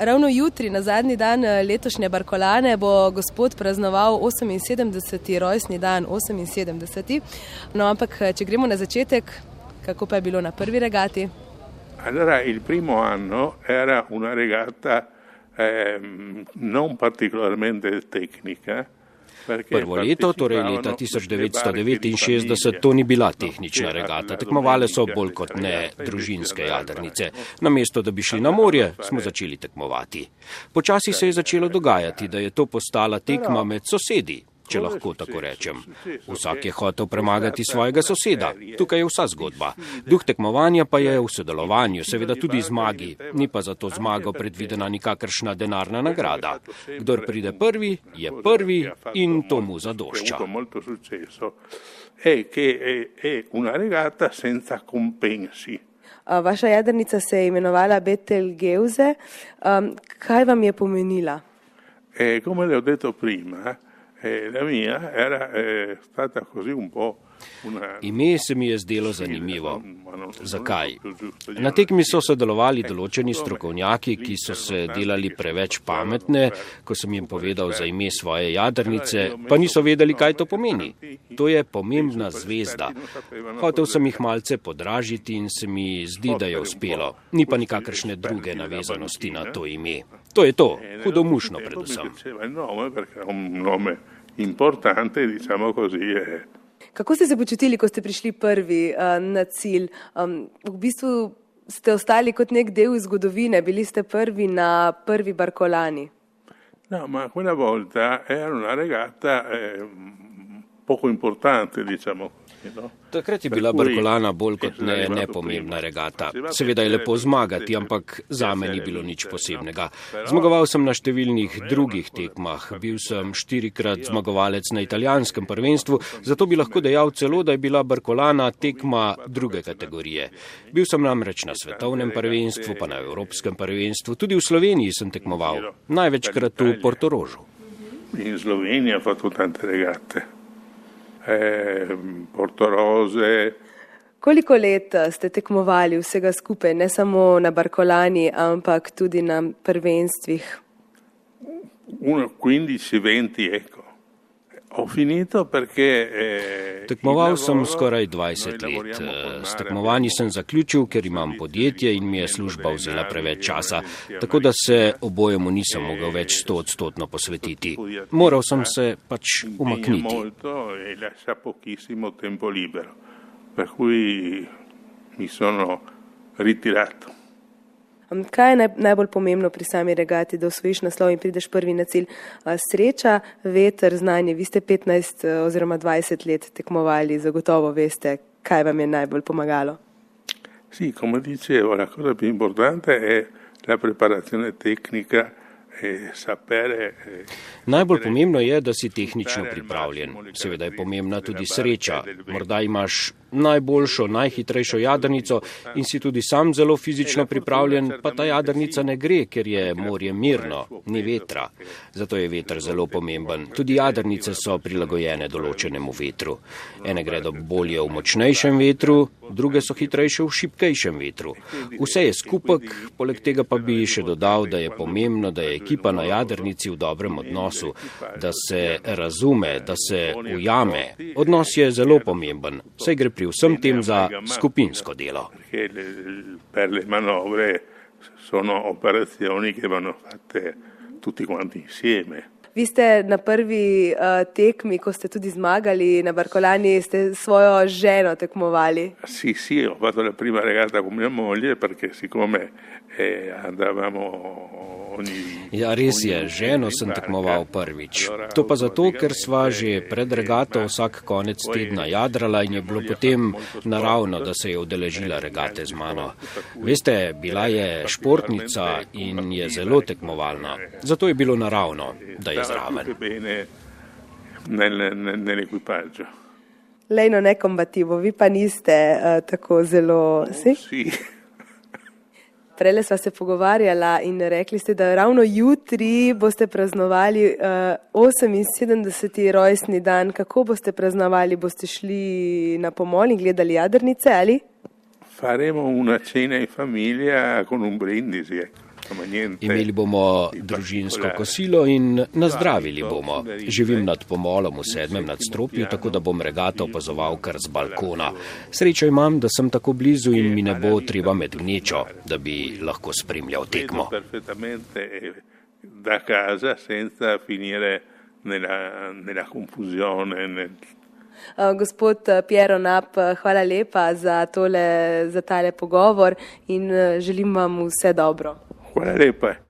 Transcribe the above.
Ravno jutri, na zadnji dan eh, letošnje Barkolane, bo gospod praznoval 78. rojstni dan. 78. No, ampak, eh, če gremo na začetek, kako pa je bilo na prvi regati? Allora, il primo anno era una regata eh, non particolarmente tecnica. Prvo leto, torej leta 1969, to ni bila tehnična regata. Tekmovale so bolj kot ne družinske jadrnice. Namesto, da bi šli na morje, smo začeli tekmovati. Počasi se je začelo dogajati, da je to postala tekma med sosedi če lahko tako rečem. Vsak je hotel premagati svojega soseda. Tukaj je vsa zgodba. Duh tekmovanja pa je v sodelovanju, seveda tudi zmagi. Ni pa za to zmago predvidena nikakršna denarna nagrada. Kdor pride prvi, je prvi in to mu zadošča. Vaša jadrnica se je imenovala Betelgeuze. Um, kaj vam je pomenila? Eh, come le ho detto prima, eh, la mia era eh, stata così un po' Ime se mi je zdelo zanimivo. Zakaj? Na tekmi so sodelovali določeni strokovnjaki, ki so se delali preveč pametne, ko sem jim povedal za ime svoje jadrnice, pa niso vedeli, kaj to pomeni. To je pomembna zvezda. Hotev sem jih malce podražiti in se mi zdi, da je uspelo. Ni pa nikakršne druge navezanosti na to ime. To je to, hudomušno predvsem. Importante, diciamo così, è Kako ste se počutili, ko ste prišli prvi uh, na cilj? Um, v bistvu ste ostali kot nek del zgodovine, bili ste prvi na prvi Barkolani. No, ma quella volta era una regata eh, poco importante, diciamo. No? Takrat je bila Barkolana bolj kot ne nepomembna regata. Seveda je lepo zmagati, ampak za me ni bilo nič posebnega. Zmagoval sem na številnih drugih tekmah. Bil sem štirikrat zmagovalec na italijanskem prvenstvu, zato bi lahko dejal celo, da je bila Barkolana tekma druge kategorije. Bil sem namreč na svetovnem prvenstvu, pa na evropskem prvenstvu, tudi v Sloveniji sem tekmoval. Največkrat v Portorožu. In Slovenija pa tudi tante regate eh, Portorose. Koliko let eh, ste tekmovali vsega skupaj, ne samo na Barkolani, ampak tudi na prvenstvih? 15-20, ecco. Ho finito perché. Eh, Tekmoval sem skoraj 20 let. Eh, s tekmovanji sem zaključil, ker imam podjetje in mi je služba vzela preveč časa, tako da se obojemu nisem mogel več sto odstotno posvetiti. Moral sem se pač umakniti. Per cui mi sono ritirato. Kaj je naj, najbolj pomembno pri sami regati, da osvojiš naslov in prideš prvi na cilj? Sreča, veter, znanje. Vi ste 15 eh, oziroma 20 let tekmovali, zagotovo veste, kaj vam je najbolj pomagalo. Sì, come dicevo, la cosa più importante è la preparazione tecnica Eh, eh, Najbolj pomembno je, da si tehnično pripravljen. Seveda je pomembna tudi sreča. Morda imaš najboljšo, najhitrejšo jadrnico in si tudi sam zelo fizično pripravljen, pa ta jadrnica ne gre, ker je morje mirno, ni vetra. Zato je veter zelo pomemben. Tudi jadrnice so prilagojene določenemu vetru. Ene gredo bolje v močnejšem vetru, druge so hitrejše v šipkejšem vetru. Vse je skupek, poleg tega pa bi še dodal, da je pomembno, da je ekipa na jadrnici v dobrem odnosu, da se razume, da se ujame. Odnos je zelo pomemben, saj gre pri vsem tem za skupinsko delo. Sono operazioni che vanno fatte tutti quanti insieme. Vi ste na prvi uh, tekmi, ko ste tudi zmagali na Barkolani, ste svojo ženo tekmovali. Sì, sì, ho fatto la prima regata con mia moglie perché siccome eh, andavamo Ja, res je, ženo sem tekmoval prvič. To pa zato, ker sva že pred regato vsak konec tedna jadrala in je bilo potem naravno, da se je udeležila regate z mano. Veste, bila je športnica in je zelo tekmovalna. Zato je bilo naravno, da je zraven. Lejno nekombativo, vi pa niste uh, tako zelo. Si? Prele sva se pogovarjala in rekli ste, da ravno jutri boste praznovali uh, eh, 78. rojstni dan. Kako boste praznovali? Boste šli na pomol in gledali jadrnice ali? Faremo una cena in familia con un brindisi. Imeli bomo družinsko kosilo in nazdravili bomo. Živim nad pomolom v sedmem nadstropju, tako da bom regato opazoval kar z balkona. Srečo imam, da sem tako blizu in mi ne bo treba med gnečo, da bi lahko spremljal tekmo. Da casa senza finire nella, nella confusione. Nel... Uh, gospod Piero Nap, hvala lepa za, tole, za tale pogovor in želim vam vse dobro. Hvala lepa.